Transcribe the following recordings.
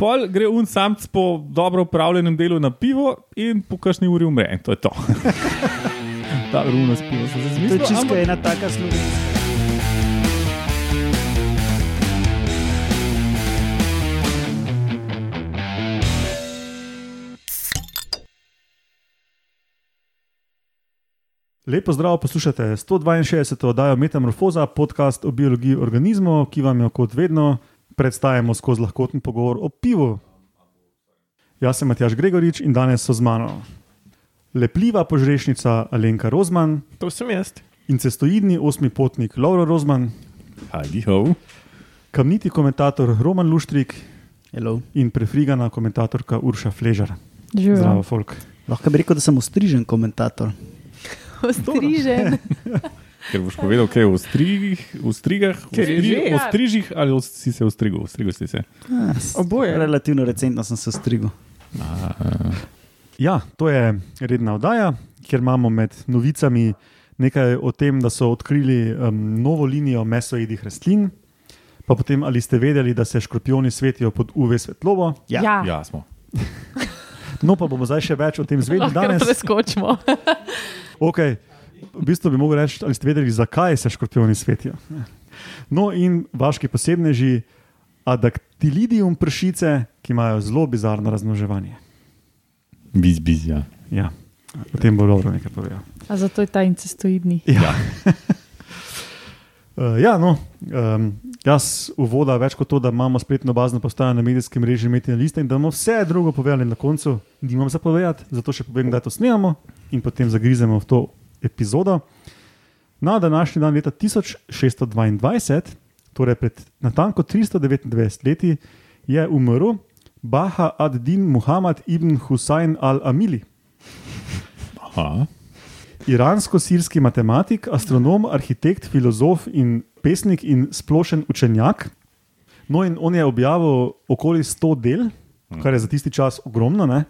pol gre un samc po dobro upravljenem delu na pivo in po kakšni uri umre. In to je to. Ta runo s pivo se To je čisto ampak- ena taka slovenska. Lepo zdrav, poslušate 162. oddajo Metamorfoza, podcast o biologiji organizmov, ki vam jo kot vedno predstavljamo skozi lahkoten pogovor o pivu. Jaz sem Matjaš Gregorič in danes so z mano lepljiva požrešnica Alenka Rozman To sem jaz. in cestoidni osmi potnik Lauro Rozman, Hadi ho. kamniti komentator Roman Luštrik Hello. in prefrigana komentatorka Urša Fležar. Živijo. Zdravo, folk. Lahko bi rekel, da sem ostrižen komentator. Ostrižen. Ker boš povedal, kaj je v strigih, v strigah, v, Ker je stri, v strižih ali v- si se ostrigel, ostrigel si se. Ah, s- Oboje. Relativno recentno sem se ostrigel. Ja, to je redna oddaja, kjer imamo med novicami nekaj o tem, da so odkrili um, novo linijo mesojedih rastlin. Pa potem, ali ste vedeli, da se škorpioni svetijo pod UV svetlobo. Ja. ja. Ja, smo. No, pa bomo zdaj še več o tem zvedeli danes. preskočimo. Okay. V bistvu bi mogel reči, ali ste vedeli, zakaj se škorpioni svetijo. No, in vaški posebneži, adaktilidium pršice, ki imajo zelo bizarno razmnoževanje. Biz, biz, ja. Ja, o tem bo dobro nekaj povedal. A zato je ta incestoidni. Ja. Uh, ja, no, um, jaz uvoda več kot to, da imamo spletno bazno postajo na medijskem režiu Metina Lista in da bomo vse drugo povedali na koncu, nimam za povedati, zato še povem, da to snemamo in potem zagrizemo v to epizodo. Na današnji dan leta 1622, torej pred natanko 329 leti, je umrl Baha ad-Din Muhammad ibn Husain al-Amili. Iransko-sirski matematik, astronom, arhitekt, filozof in pesnik in splošen učenjak. No, in on je objavil okoli 100 del, kar je za tisti čas ogromno, ne?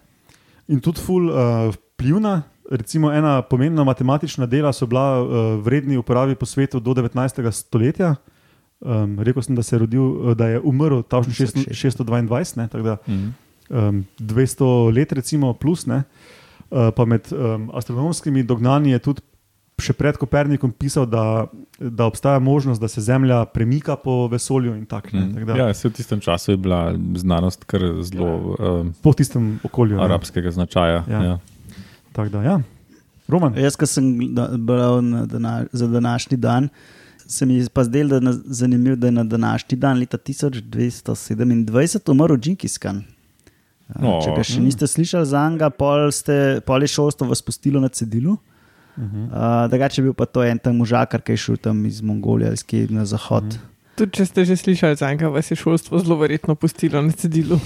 in tudi ful uh, vplivna. Recimo, ena pomembna matematična dela so bila uh, vredni uporabi po svetu do 19. stoletja. Um, rekel sem, da, se je rodil, uh, da je umrl točno 622, ne, tako da Mhm. um, 200 let, recimo, plus. Ne, uh, pa med um, astronomskimi dognanji je tudi še pred Kopernikom pisal, da, da obstaja možnost, da se Zemlja premika po vesolju in tako Mhm. naprej. Ja, se v tistem času je bila znanost kar zelo um, Po tistem okolju. ne. arabskega značaja. Ja. Ja. Tako da, ja. Roman. Jaz, ki sem bral na dana, za današnji dan, se mi je pa zdelo, da je zanimivo, da je na današnji dan, leta 1227, umrl Džinkiskan. O. Če ga še niste slišali za njega, pol, ste, pol je šolstvo vas pustilo na cedilu. Uh, drugače je bil pa to en tam možakar, ki je šel tam iz Mongolije ali skje na zahod. Uh, Tudi če ste že slišali za enega, vas je šolstvo zelo verjetno pustilo na cedilu.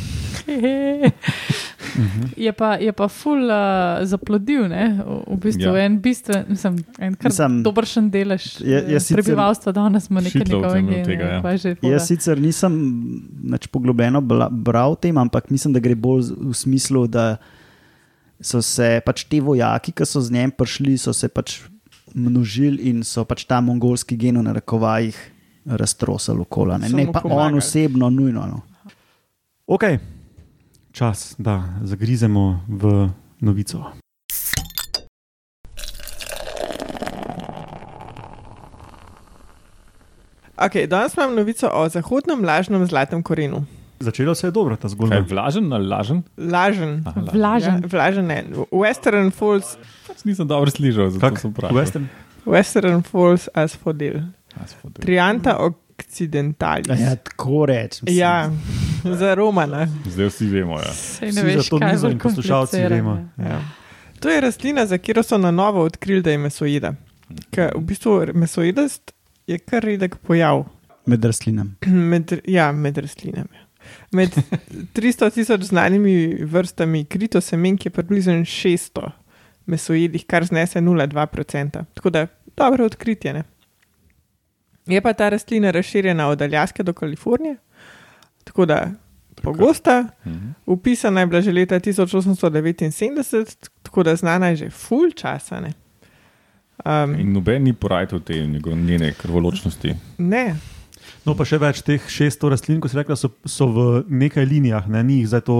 Je pa, je pa ful uh, zaplodil, ne? v, v bistvu Ja. ja. en bistven, mislim, en kar Mislim, dobršen delež je- je eh, prebivalstva danes ima nekaj njegovega tega, ja. gena. Jaz sicer nisem nič poglobljeno bral o tem, ampak mislim, da gre bolj v smislu, da so se pač ti vojaki, ki so z njim prišli, so se pač množili in so pač ta mongolski gen v narekovajih raztrosali okola. Ne, So ne pa on pomagali. osebno, nujno. No. Ok, čas, da zagrizemo v novico. Okay, danes imam novico o zahodnem lažnem zlatem korenu. Začelo se je dobro, ta Kaj, zgodba. vlažen ali lažen? Lažen. Aha, lažen. Vlažen. Ja, vlažen ne. Western Falls, Pač nisem dobro slišal, zato Kak? sem vprašal. Western? Western Falls asphodel. Asphodel. Trianta occidentalis. Ja, tako rečem. Ja, za Romana. Zdaj vsi vemo. Ja. Sej Vsi ne veš, za to kaj in poslušalci vemo. Ja. To je rastlina, za katero so na novo odkrili, da je mesojeda. Ker v bistvu mesojedast je kar redek pojav Med rastlinami. med, ja, med rastlinami. Med 300 tisoč znanimi vrstami kritosemenk je približno 600 mesojedih, kar znese 0,2%. Tako da dobro odkritje. Ne? Je pa ta rastlina razširjena od Aljaske do Kalifornije, tako da pogosta. Mhm. Upisana je bila že leta 1879, tako da znana je že full časa. Ne, um, In noben ni porajal te njene krvoločnosti. ne. No, pa še več teh 600 rastlin, kot si rekla, so, so v nekaj linijah, ne? ni jih zdaj to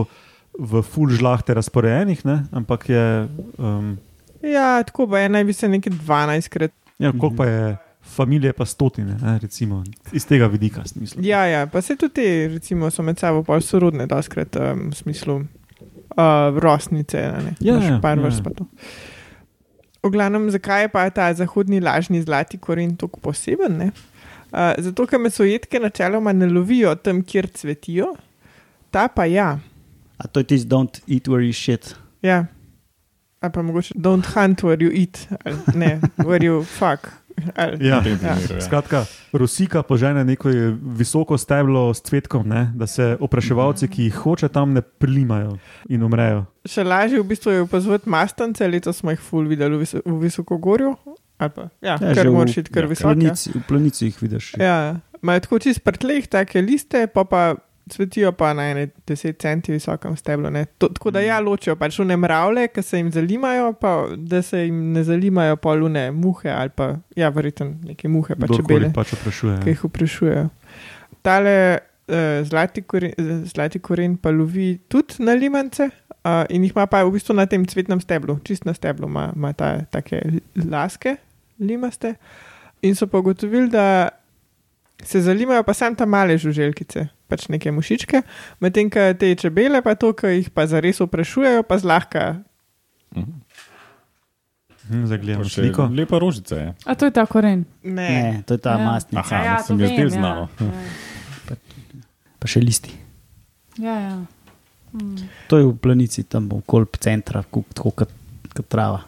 v full žlahte razporejenih, ne? ampak je. Um, Ja, tako pa je, naj bi se nekaj 12 krat. ja, koliko pa je familije, pa stotine, ne? recimo iz tega vidika. Smislu. Ja, ja, pa se tudi te, recimo, so med sabo pol sorodne, doskrat um, v smislu uh, rosnice, a ne, Ja, ja, par ja, vrst ja. pa to. V glavnem, zakaj je pa ta zahodni lažni zlati koren tako poseben? Ne? Uh, zato, ker mesojedke načeloma ne lovijo tam, kjer cvetijo, ta pa ja. A to je tisti don't eat where you shit. ja. Ali pa mogoče don't hunt where you eat, ali ne, where you fuck. Ja. Ja. primeru, ja. Skratka, Rusika požene neko visoko steblo s cvetkom, ne? da se opraševalci, ki jih hoče tam, ne prilimajo in umrejo. Še lažje v bistvu je opazovati mastance, letos smo jih ful videli v, vis v Visokogorju. Ali Pa, ja, Ja, ja, kar moraš iti kar ja, visoko. Ja. v planici jih vidiš. Ja, imajo tako čist prtleh, take liste, pa pa cvetijo pa na ene 10 centi visokem steblu. ne. To, tako da ja, ločijo pač one mravlje, ki se jim zalimajo, pa da se jim ne zalimajo polune muhe ali pa, ja, verjetno neke muhe, pa čebele, pač oprašuje. ki jih vprašujejo. Tale uh, zlati, koren, eh, zlati koren pa lovi tudi na limance. Uh, in jih ima pa v bistvu na tem cvetnem steblu, čist na steblu, ima, ima ta, take laske, limaste. In so pa ugotovili, da se zalimajo pa samo tam male žuželkice, pač neke mušičke, medtem ko te čebele, pa to, ki jih pa zares vprašujejo, pa zlahka. Mhm. Hm, Zdaj Pa gledamo še sliko. Lepa rožica je. A to je ta koren. Ne. Ne, to je ta Ja. mastnica, Aha, ja, se mi je zdelo znano. Ja, pa še listi. ja. ja. Mm. To je v planici, tam okoli centra, tako kot, kot trava.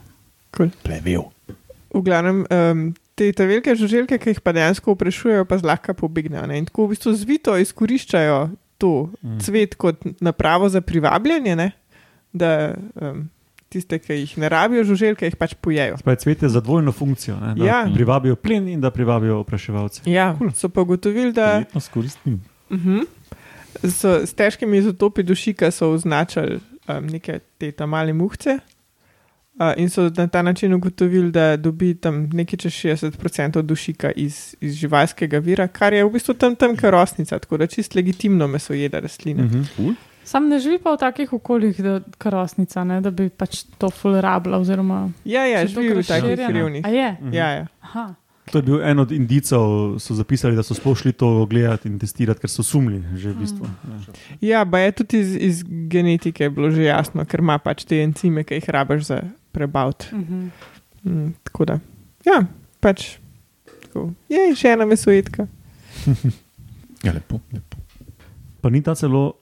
Cool. Plevel. V glavnem, um, te, te velike žuželke, ki jih pa dejansko vprašujejo, pa zlahka pobegnejo. ne. In tako v bistvu zvito izkoriščajo to Mm. cvet kot napravo za privabljanje, ne? da um, tiste, ki jih ne rabijo, žuželke jih pač pojejo. Spravi, cvet je za dvojno funkcijo, ne, da Ja. privabijo plen in da privabijo opraševalce. Ja, cool. so pa ugotovili, da Verjetno skoristim. uh -huh, so s težkimi izotopi dušika so označili um, neke te tam male muhce. Uh, in so na ta način ugotovili, da dobi tam nekaj čez 60% dušika iz, iz živalskega vira, kar je v bistvu tam tam karosnica, tako da čist legitimno meso jeda rastline. Mhm. Cool. Sam ne živi pa v takih okoljih, da karosnica, ne, da bi pač to ful rabila. Oziroma, Ja, ja, je živi v takih revnih. A je? Mhm. Ja, ja. Aha. To je bil en od indicov, so zapisali, da so sploh šli to gledati in testirati, ker so sumili že v bistvu. Ja. ja pa je tudi iz, iz genetike bilo že jasno, ker ima pač te encime, ki jih rabiš za prebaviti. Mhm. Mm, tako da, ja, pač. Tako. Je še ena mesojedka. Ja, lepo, lepo. Pa ni ta celo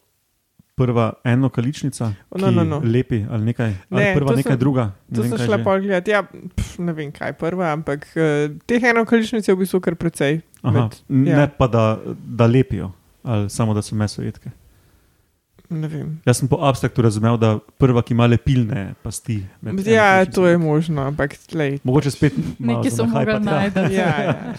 prva enokaličnica, No, no, no. lepi ali nekaj, ali Ne, prva to nekaj druga. Ne To vem, sem kaj šla gledati. Ja, pf, ne vem, kaj prva, ampak uh, teh enokaličnic je v bistvu kar precej. Aha, med- ne ja. pa da, da lepijo, ali samo da so mesojedke. Jaz sem po abstraktu razumel, da prva, ki ima lepilne pasti. Ja, to je možno, ampak tlej. Mogoče spet malo Nekaj so mogli ja. najti. Ja, ja.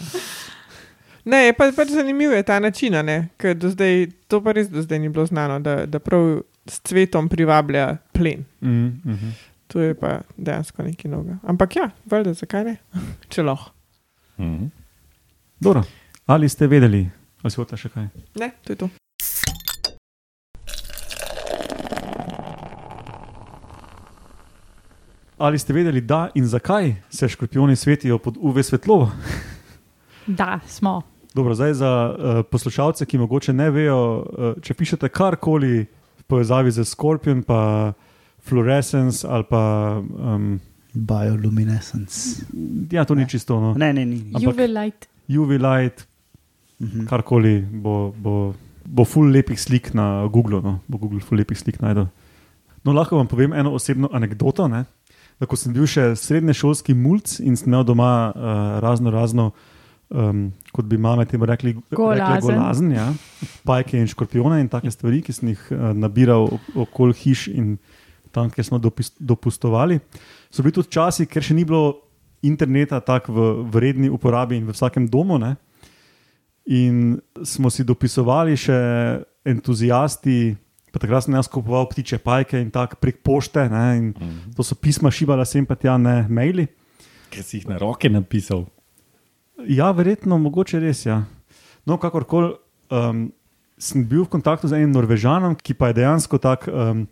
Ne, je pa, pač zanimiv je ta način, a ne? ker do zdaj, to pa res do zdaj ni bilo znano, da, da prav s cvetom privablja plen. Mm, mhm. To je pa dejansko nekaj novega. Ampak ja, valjda, zakaj ne? Če lahko. Mhm. Dobro. Ali ste vedeli, ali si hočeš še kaj? Ne, to je to. Ali ste vedeli, da in zakaj se škorpioni svetijo pod UV svetlobo? Da, smo. Dobro, zdaj za uh, poslušalce, ki mogoče ne vejo, uh, če pišete karkoli v povezavi z Scorpion, pa fluorescence ali pa. Um, Bioluminescence. ja, to ni čisto. No. Ne, ne, ni. Ampak- UV light. UV light, Mhm. karkoli bo, bo, bo full lepih slik na Google, no? bo Google full lepih slik najdel. No, lahko vam povem eno osebno anegdoto. Ne? Da, ko sem bil še srednješolski mulj in sem imel doma uh, razno razno, um, kot bi mame temu rekli, rekle, Golazen. golazen ja? pajke in škorpione in take stvari, ki sem jih uh, nabiral ok- okoli hiš in tam, kjer smo dopis, dopustovali. So bili tudi časi, ker še ni bilo interneta tako v, v redni uporabi in v vsakem domu. Ne? In smo si dopisovali še entuzijasti, pa takrat sem jaz kupoval ptiče pajke in tako prek pošte. Ne? In Mhm. to so pisma šibala sem pa tja, ne maili. Ker si jih na roke napisal. Ja, verjetno, mogoče res. Ja. No, kakorkoli, um, sem bil v kontaktu z enim Norvežanom, ki pa je dejansko tak. Um,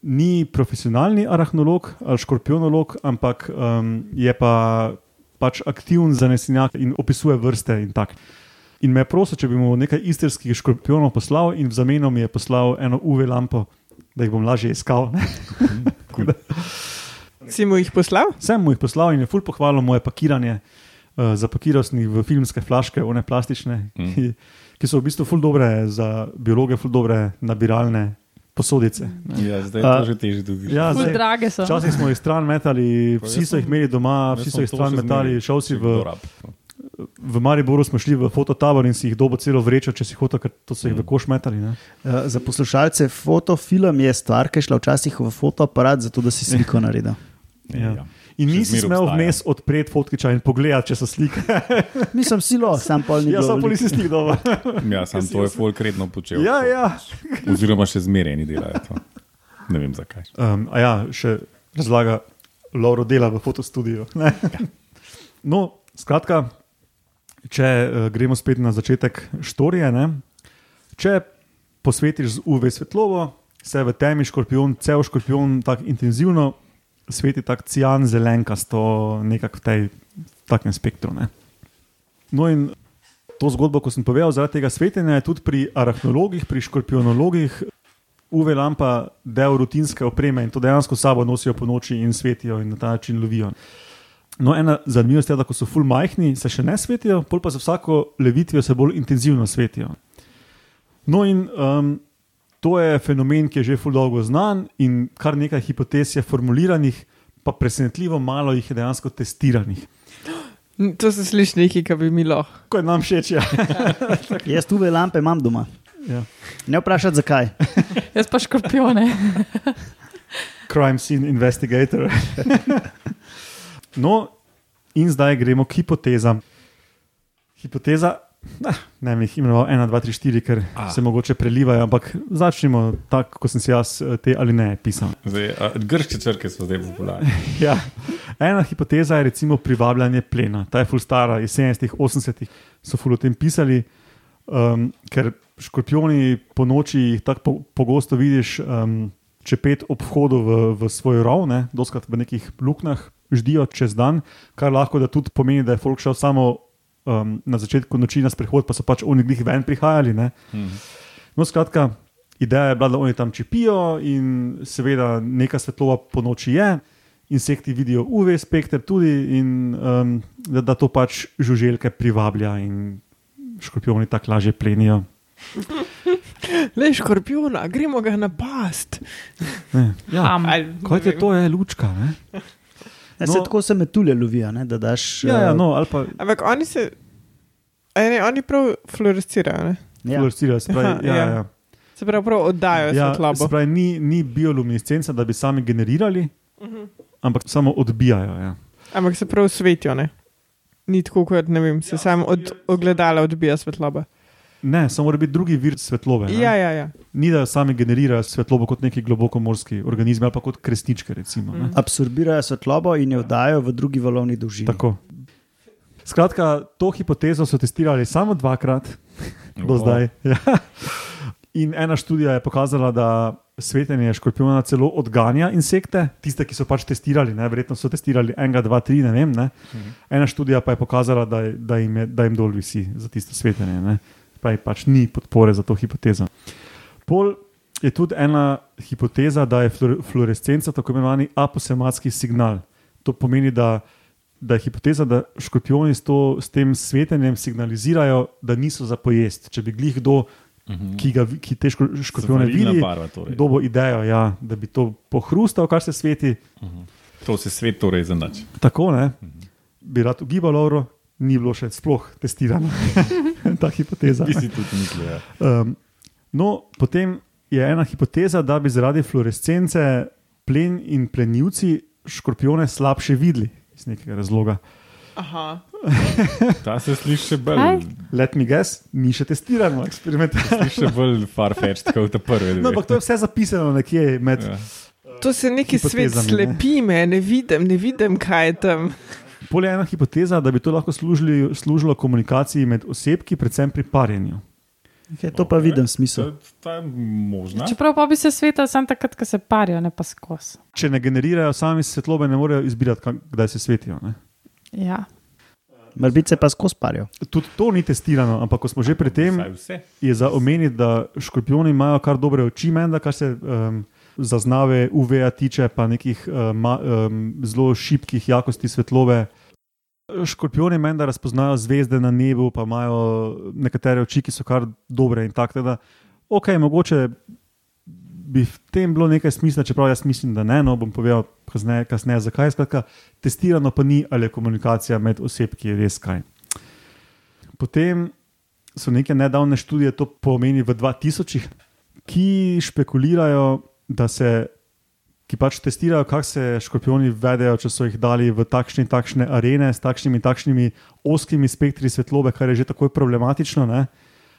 Ni profesionalni arahnolog ali škorpionolog, ampak um, je pa pač aktiven zanesenjak in opisuje vrste in tako. In me je prosil, če bi mu nekaj istrskih škorpionov poslal, in v zameno mi je poslal eno UV lampo, da jih bom lažje iskal. ne. Si mu jih poslal? Sem mu jih poslal in je ful pohvalil moje pakiranje. Uh, zapakiral sem jih v filmske flaške, one plastične, Mm. ki, ki so v bistvu ful dobre za biologe, ful dobre nabiralne posodice. ne. Ja, zdaj A, je to že težje dobiš. Ja, Ful zdaj, drage so. včasih smo jih stran metali, Pa vsi so jih imeli doma, vsi so jih stran metali. Šel si v, kdo rab. V Mariboru, smo šli v fototabor in si jih dobo celo vrečo, če si hotel, ker to so jih v koš metali. Ne? Uh, za poslušalce, fotofilm je stvar, ki je šla včasih v fotoaparat, zato da si sliko naredil. Ja. Ja. In nisi smel vmes odpreti fotkiča in pogledati, če so slike. Nisem silo, sam pol ni Ja, bilo samo veliko. nisi slik doma. Ja, sam to je folk redno počel. Ja, ja. Oziroma še zmeraj ni delajo to. Ne vem zakaj. Um, a ja, še razlaga, Lauro dela v fotostudiu. ne. No, skratka, če uh, gremo spet na začetek štorije. Ne? Če posvetiš z UV svetlobo, se v temi škorpion, cel škorpion tako intenzivno sveti tako cijan, zelenkasto, nekako v tej takem spektru. Ne? No, in to zgodbo, ko sem povedal, zaradi tega svetenja je tudi pri arahnologih, pri škorpionologih UV lampa del rutinske opreme in to dejansko sabo nosijo po noči in svetijo in na ta način lovijo. No, ena zanimivost je, da ko so ful majhni, se še ne svetijo, pol pa za vsako levitvijo se bolj intenzivno svetijo. No, in um, to je fenomen, ki je že ful dolgo znan in kar nekaj hipotez je formuliranih, pa presenetljivo malo jih je dejansko testiranih. To se sliši nekaj, kar bi mi lahko. Ko je nam všeč, ja. Jaz tu lampe imam doma. ja. Ne vprašati, zakaj. Jaz pa škorpione. crime scene investigator. no, in zdaj gremo k hipotezam. Hipoteza, nah, ne vem, jih imenoval 1, 2, 3, 4, ker A. Se mogoče prelivajo, ampak začnimo tako, kot sem si jaz eh, te ali ne pisal. Zdaj, a, grške črke so zdaj popularne. Ja. Ena hipoteza je recimo privabljanje plena. Ta je ful stara, iz 70-ih, 80-ih so ful o tem pisali, um, ker škorpioni po noči jih tako po, pogosto vidiš, um, če pet ob vhodu v, v svoj rov, ne, doskrat v nekih luknjah, ždijo čez dan, kar lahko da tudi pomeni, da je folk šel samo um, na začetku noči na sprehod, pa so pač oni glih ven prihajali. Ne. Mhm. No, skratka, ideja je bila, da oni tam čipijo in seveda neka svetloba po noči je. Insekti vidijo UV spekter tudi, in um, da, da to pač žuželke privablja in škorpioni tako lažje plenijo. Le škorpiona, gremo ga napast. Ne, ja, Am. Kaj je to, je lučka? Ne? Ne, No. se tako se metulje lovijo, ne, da daš. Ja, ja, eh, no, ali pa Ampak oni se. Ne, oni prav fluorescirajo. Ne? ja. fluorescirajo, se pravi, ja, ja. ja. Se pravi, prav oddajo Ja, svetlobo. se pravi, ni, ni bioluminescenca, da bi sami generirali, Mhm. ampak samo odbijajo. Ja. Ampak se prav svetijo. Ne? Ni tako, kot ne vem, se samo od ogledala odbija svetloba. Ne, samo mora biti drugi vir svetlobe. ne. Ja, ja, ja. Ni da sami generirajo svetlobo kot neki globokomorski organizmi ali pa kot kresničke. Recimo, ne. Absorbirajo svetlobo in jo dajo v drugi valovni dolžini. Tako. Skratka, to hipotezo so testirali samo dvakrat do O. zdaj. Ja. In ena študija je pokazala, da svetenje škorpiona celo odganja insekte, tiste, ki so pač testirali, ne? verjetno so testirali enega, dva, tri, ne vem. Ne? Ena študija pa je pokazala, da, da, jim, je, da jim dol visi za tisto svetenje. Ne? Pa je pač ni podpore za to hipotezo. Pol je tudi ena hipoteza, da je fluor- fluorescenca tako imenovani aposematski signal. To pomeni, da, da je hipoteza, da škorpioni s, to, s tem svetenjem signalizirajo, da niso za pojest. Če bi glih kdo, ki, ga, ki te škor, škorpione vidi, torej. dobo idejo, ja, da bi to pohrustal, kar se sveti. To se svet torej zanač. Tako ne, bi rad ugibal, Lauro, ni bilo še sploh testirano, ta hipoteza. Ti si tudi mislil. Ja. Um, no, potem je ena hipoteza, da bi zaradi fluorescence plen in plenilci škorpione slabše videli iz nekega razloga. Aha. Ta se sliši bolj, Let me guess, ni še testirano, eksperimentalno. sliši še bolj farfetched kot prve. dve. No, ampak to je vse zapisano nekje med. Ja. To se neki svet slepi, me ne vidim, ne vidim, kaj je tam. Pol je ena hipoteza, da bi to lahko služili, služilo komunikaciji med osebki, predvsem pri parjenju. Okay, to pa Ok, vidim smisel. Je možno. Čeprav pa bi se sveta samo takrat, ko se parijo, ne pa skozi. Če ne generirajo sami svetlobe, ne morejo izbirati, kdaj se svetijo. Ne? Ja. Mrbice pa skozi parijo. Tudi to ni testirano, ampak ko smo že pri tem, je za omeniti, da škorpioni imajo kar dobre oči, menda, kar se um, zaznave UV-ja tiče, pa nekih um, ma, um, zelo šibkih jakosti svetlobe. Škorpioni menda razpoznajo zvezde na nebu, pa imajo nekatere oči, ki so kar dobre in tako. da, Ok, mogoče bi v tem bilo nekaj smisla, čeprav jaz mislim, da ne, no bom povedal kasneje, kasneje zakaj. Skratka, testirano pa ni, ali je komunikacija med osebki res kaj. Potem so neke nedavne študije to pomeni v 2000, ki špekulirajo, da se, ki pač testirajo, kako se škorpioni vedejo, če so jih dali v takšne in takšne arene s takšnimi in takšnimi oskimi spektri svetlobe, kar je že tako problematično. Ne?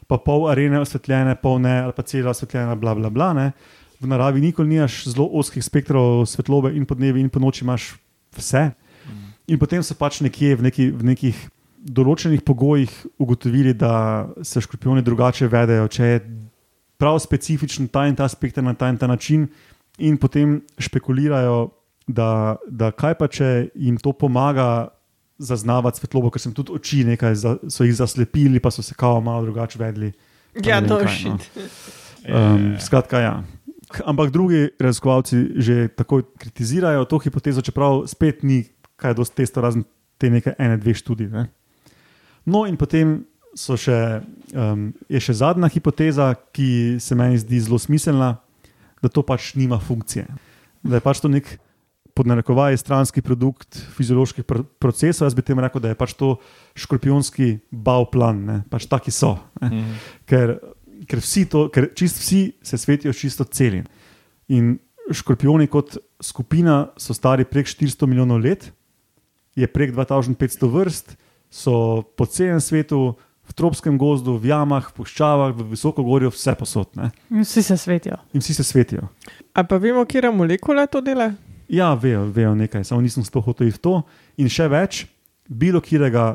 Pa pol arene osvetljene, pol ne, ali pa cela osvetljena, bla, bla, bla. Ne? V naravi nikoli nimaš zelo oskih spektrov svetlobe, in po dnevi, in po noči imaš vse. In potem so pač nekje v, neki, v nekih določenih pogojih ugotovili, da se škorpioni drugače vedejo, če je prav specifičen ta in ta spektr na ta in ta način, in potem špekulirajo, da, da kaj pa če jim to pomaga zaznavati svetlobo, ker sem tudi oči nekaj, za, so jih zaslepili, pa so se kao malo drugače vedli. Ja, no, kaj, šit. Um, skratka, ja. Ampak drugi raziskovalci že tako kritizirajo to hipotezo, čeprav spet ni kaj dosti testov, razen te neke ene, dve študije. Ne? No, in potem še, um, je še zadnja hipoteza, ki se meni zdi zelo smiselna, da to pač nima funkcije. Da je pač to nek podnarekovaj stranski produkt fizioloških pr procesov. Jaz bi tem rekel, da je pač to škorpionski bav plan, ne? pač taki so. Ne? Mhm. ker, ker, vsi to, ker čist vsi se svetijo čisto celi. In škorpioni kot skupina so stari prek 400 milijonov let, je prek 2500 vrst, so po celem svetu, v tropskem gozdu, v jamah, v puščavah, v visokogorju, vse posod. Ne? In vsi se svetijo. In vsi se svetijo. A pa vemo, kje molekule to dela? Ja, vejo, vejo nekaj, samo nisem sploh hotel v to. In še več, bilo kjerega,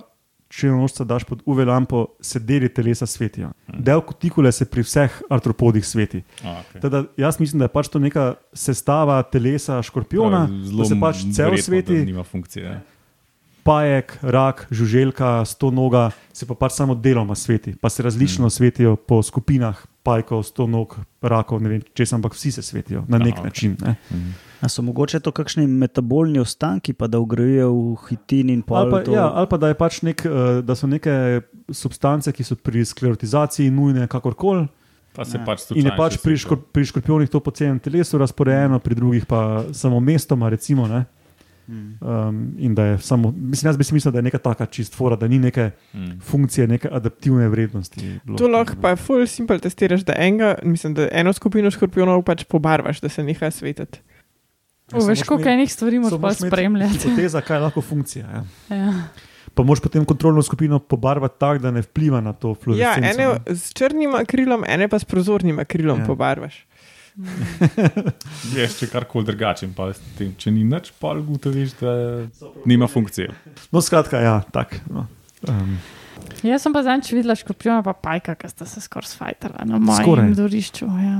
če nočca daš pod UV lampo, se deli telesa svetijo. Del kutikule se pri vseh artropodih sveti. A, okay. Teda, jaz mislim, da je pač to neka sestava telesa škorpiona, da se pač cel sveti, Nima funkcije. ne. Pajek, rak, žuželka, sto noga, se pa pač samo deloma sveti, pa se različno svetijo po skupinah pajkov, sto nog, rakov, ne vem, če sem, ampak vsi se svetijo na nek Aha, način. Ne. A so mogoče to kakšni metabolni ostanki, pa da ugrajujejo v hitin in pol? Ali pa, to... ja, ali pa da, je pač nek, eh, da so neke substance, ki so pri sklerotizaciji nujne, kakorkoli. Pa se Ja. pač In je pač pri, škor, pri škorpionih to po celem telesu razporejeno, pri drugih pa samo mestoma. Recimo, ne. Um, in da je samo, mislim, jaz bi si mislil, da je neka taka čist fora, da ni neke Mm. funkcije, neke adaptivne vrednosti. To lahko pa full simple testiraš, da, enega, mislim, da eno skupino škorpionov pač pobarvaš, da se neha svetiti. Ja, veš, koliko enih stvari moraš pa spremljati. Hipoteza, kaj je lahko funkcija. Ja. Ja. Pa moraš potem kontrolno skupino pobarvati tako, da ne vpliva na to Ja, fluorescenco. ene ne. s črnim akrilom, ene pa s prozornim akrilom Ja. ja. pobarvaš. Je še karkoli drugače, pa s tem, če ni nič, pa ugotoviš, da nima funkcije. No, skratka, ja, tak. No. Um, Jaz sem pa zadnjič videla škorpiona, pa pajka, ki sta se skoraj sfajtala na mojem Skoraj. dvorišču. Ja.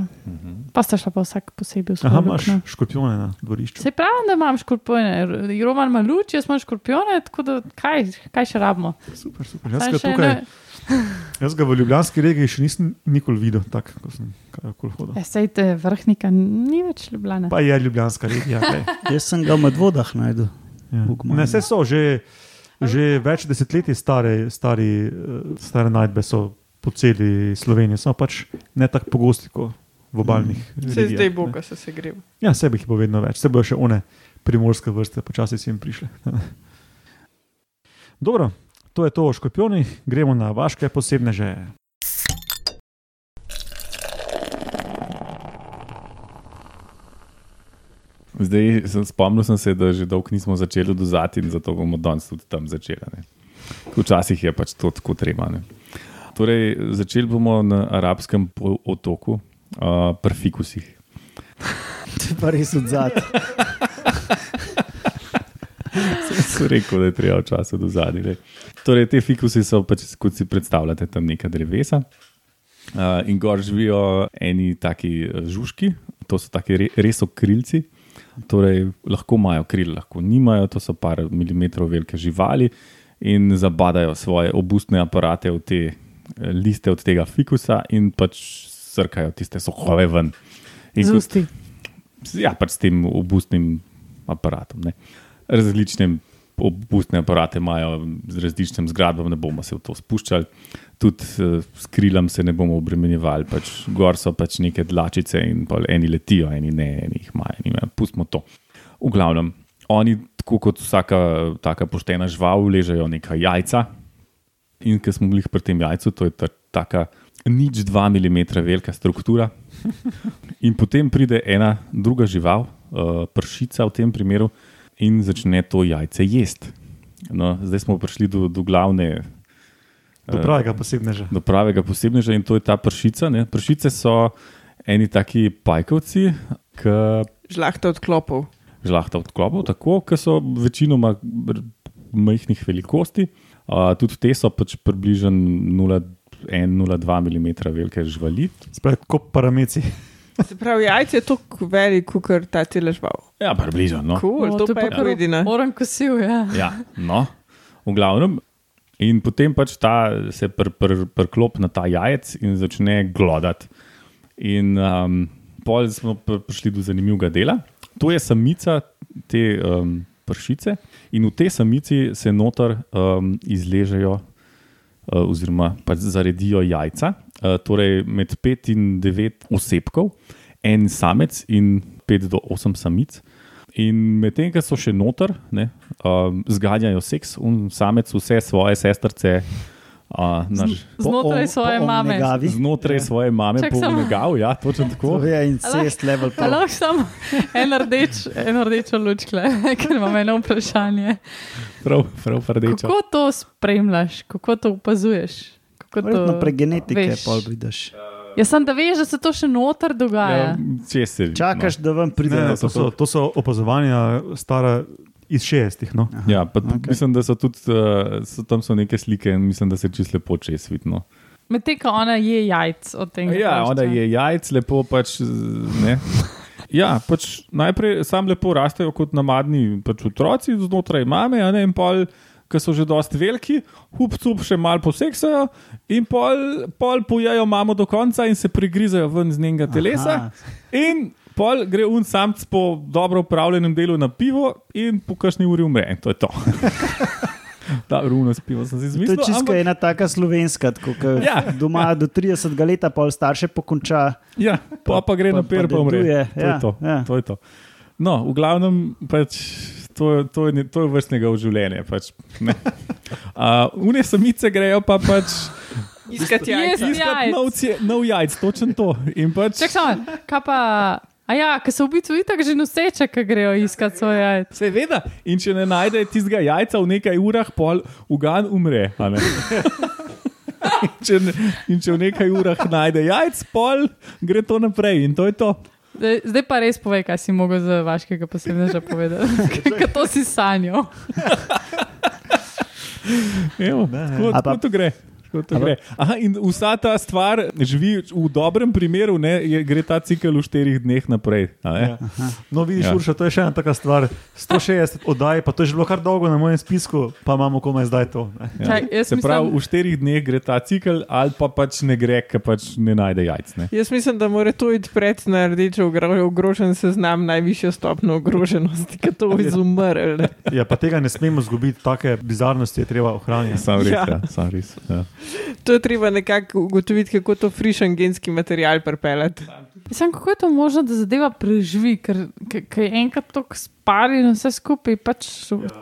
Pa sta šla pa vsak posebej v aha, svojo imaš luknjo. škorpione na dvorišču. Se pravi, da imam škorpione. Roman ima luč, jaz imam škorpione, tako da kaj, kaj še rabimo? Super, super. Jaz še tukaj, ne- jaz ga v Ljubljanski regiji še nisem nikoli videl, tako kot sem kakorkoli hodil. Ja, sej te vrhnika ni več ljubljena. Pa je Ljubljanska regija. Jaz sem ga v medvodah najdel. Ja. Ne, vse so že, že več desetletij stare, stari, eh, stare najdbe so po celi Sloveniji, samo pač ne tako pogosti kot v obaljnih. Se regijah, zdaj bo, ko se segreva. Ja, se jih bo vedno več, se bojo še one primorske vrste, počasi si jim prišle. Dobro, to je to o škorpionih, gremo na vaše posebne že. Zdaj sem spomnil sem se, da že dolgo nismo začeli dozati in zato bomo danes tudi tam začeli. ne. Včasih je pač to tako treba. Ne. Torej, začeli bomo na arabskem otoku, uh, pri fikusih. Je pa res odzad. Sem rekel, da je treba v času do zadnje. Torej, te fikusi so, pač, kot si predstavljate, tam neka drevesa. Uh, in gor živijo eni taki eh, žužki, to so taki re, res okrilci. Torej, lahko imajo kril, lahko nimajo, to so par milimetrov velike živali in zabadajo svoje obustne aparate v te eh, liste od tega fikusa in pač srkajo tiste sohove ven. In kot- Zusti. Ja, pač s tem obustnim aparatom. Ne. Različne obustne aparate imajo z različnim zgradbam, ne bomo se v to spuščali. Tudi eh, s krilom se ne bomo obremenjevali, pač gor so pač neke dlačice in eni letijo, eni ne, eni jih imajo, eni imajo. Pustimo to. V glavnem, oni, tako kot vsaka taka poštena žival, ležejo neka jajca. In ker smo bili pri tem jajcu, to je ta, taka nič 2 mm velika struktura. In potem pride ena druga žival, uh, pršica v tem primeru, in začne to jajce jesti. No, zdaj smo prišli do, do glavne. Do pravega posebneža. Do pravega posebneža in to je ta pršica. Ne. Pršice so eni taki pajkovci, ki Žlahta odklopov. žlahta odklopov, tako, ki so večinoma majhnih velikosti. Uh, tudi te so pač približno 0,1-0,2 mm velike živali. Spravi, kot parameci. Se pravi, jajce je tako velik, kot ta cela žival. Ja, približno. No. Cool, O, to je pa je prav pojedina. Moram kosil, ja. Ja, no, v glavnem. In potem pač ta se priklop pr, pr na ta jajec in začne glodati. In um, pol smo pr prišli do zanimivega dela. To je samica te um, pršice, in v tej samici se noter um, izležejo, oziroma pač zaredijo jajca, uh, torej med 5 in 9 osebkov, en samec in 5 do 8 samic. In medtem, ko so še noter, ne, um, zganjajo seks, in samec vse svoje sestrce uh, naš, Znotraj Po- svoje po mame. omnegavi. znotraj svoje mame Čak, samo- pomegal. Ja, točno tako. To je incest level. Lahko samo en rdeč, eno rdečo luč, kle, ker imam eno vprašanje. Prav, prav rdeča. Kako to spremljaš, kako to opazuješ? Kako to Verjetno prek genetike veš? pol vidiš. Jaz sem, da veš, da se to še noter dogaja. Ja, se Čakaš, da vam pride. Ne, to, so, to so opazovanja stara iz 60-ih. No. No. Ja, okay. Mislim, da so tudi uh, so, tam so neke slike in mislim, da se čist lepo čez vidno. Medtem ko ona je jajc od tega. Ja, hrošča. ona je jajc, lepo pač. Ne. Ja, pač najprej sam lepo rastejo kot namadni pač otroci znotraj mame, a ne in pol, ki so že dosti veliki, hup, cup še malo poseksajo in pol, pol pojejo mamo do konca in se prigrizajo ven z njenega telesa. Aha. In pol gre un samc po dobro upravljenem delu na pivo in po kakšni uri umre. In to je to. Da, runo s pivo sem si To izmislil. je čisto ena taka slovenska, ki Ja. doma do 30 leta, pol starše pokonča. Ja, pa, pa gre pa- na per, pa pa umre. deduje, To, je ja, to, ja. to je to. No, v glavnem, pač, to, to, je, to je vrstnega v življenju. Pač, uh, Une samice grejo pa pač Iskati Jaz- jajce. iskat Jajc. nov, nov jajc, točno to. In pač, samo, kaj pa. A ja, ker so v bistvu itak že noseče, ki grejo iskat svoje jajce. Seveda, in če ne najde tistega jajca v nekaj urah, pol ugan umre. a ne. In če, ne, in če v nekaj urah najde jajc, pol gre to naprej in to je to. Zdaj, zdaj pa res povej, kaj si mogel za vaškega posebneža povedati. Ker to si sanjal. Evo, tako, tako to gre. Aha, in vsa ta stvar živi v dobrem primeru, ne, je, gre ta cikel v štirih dneh naprej. a ne? Ja. No, vidiš, Ja. ja. Urša, to je še ena taka stvar. 160 oddaj, pa to je že bilo kar dolgo na mojem spisku, pa imamo komaj zdaj to. Ne. Ja. Čak, jaz Se pravi, mislim- v štirih dneh gre ta cikel, ali pa pač ne gre, ker pač ne najde jajc. Ne? Jaz mislim, da mora to iti pred na rdeče ogro- ogrožen seznam najvišje stopne ogroženosti, ki to izumrl. Ja, pa tega ne smemo izgubiti, take bizarnosti je treba ohranjati. Sam res, ja. Ja. Ja, sam res, ja. To je treba nekako ugotoviti, kako to frišen genski material pripeljati. Mislim, kako je to možno, da zadeva preživi, ker, ker, je enkrat tako spari in vse skupaj pač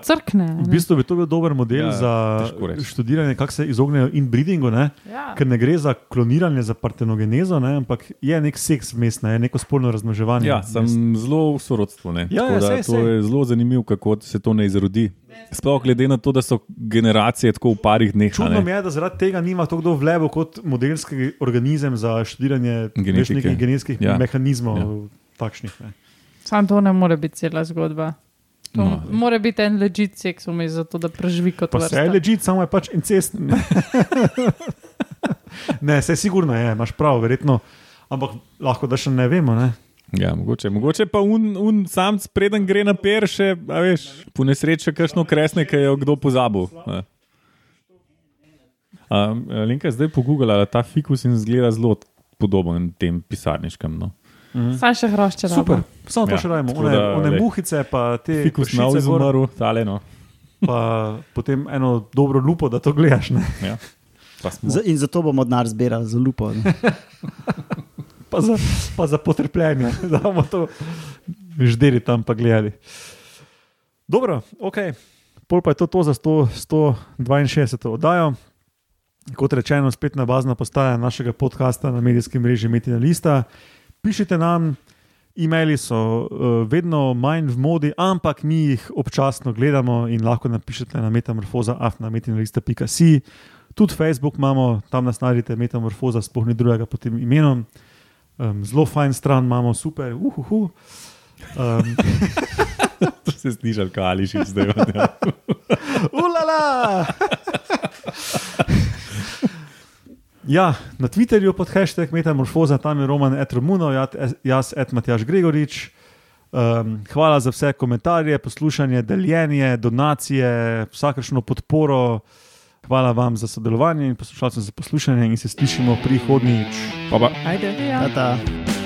crkne. V bistvu bi to bil dober model Ja, ja, za študiranje, kako se izognejo inbreedingu, ne? Ja. ker ne gre za kloniranje, za partenogenezo, ne? ampak je nek seks vmes, ne? neko spolno razmnoževanje. Ja, sem vmes. zelo v sorodstvu. ne. Ja, ja, sej, to sej. je zelo zanimivo, kako se to ne izrodi. Sploh glede na to, da so generacije tako v parih dneh. a Čudno ne. mi je, da zaradi tega nima tako kdo vlevo kot modelski organizem za študiranje Genetike. Genetskih Ja. mehanizmov. Ja. Takšnih, ne. Sam to ne more biti cela zgodba. To No. Mora biti en ležit seks vmes, zato da preživi kot Pa se je vrsta. ležit, samo je pač incest. Ne, ne se sigurno je, imaš prav, verjetno. Ampak lahko da še ne vemo. Ne? Ja, mogoče, mogoče pa un, un sam preden gre na per, še, a veš, po nesreči kakšno kresne, ki je jo kdo pozabil. a. A, Lenka je zdaj pogooglala ta fikus in zgleda zelo podoben tem pisarniškem. No. Saj še hrošče. Super, samo to Ja, še rajmo. One, da, one muhice, pa te Fikus na pršice gor, izumrl, tale no. pa potem eno dobro lupo, da to gledaš. Ne? Ja. Z, in zato bomo denar zbirali za lupo. ne. Pa, za, pa za potrpljenje, da bomo to ždeli tam pa gledali. Dobro, ok. Pol pa je to, to za 100, 162. oddajo. Kot rečeno, spet na bazna postaja našega podcasta na medijskem mreži Metina Lista. Pišite nam, e-maili so uh, vedno manj v modi, ampak mi jih občasno gledamo in lahko napišete na metamorfoza.afnametinalista.si. Tudi Facebook imamo, tam nas najdete, metamorfoza, sploh ni drugega pod tem imenom. Um, zelo fajn stran imamo, super, uhuhu. Um, To se slišal, kaj ali še zdaj. Ulala! Ja, na Twitterju pod hashtag Metamorfoza, tam je Roman Etromuno, jaz, Ed Matjaš Gregorič. Um, hvala za vse komentarje, poslušanje, deljenje, donacije, vsakršno podporo. Hvala vam za sodelovanje in poslušalcem za poslušanje in se slišimo prihodnjič. Pa pa. Ajde. Ja. Ta, ta.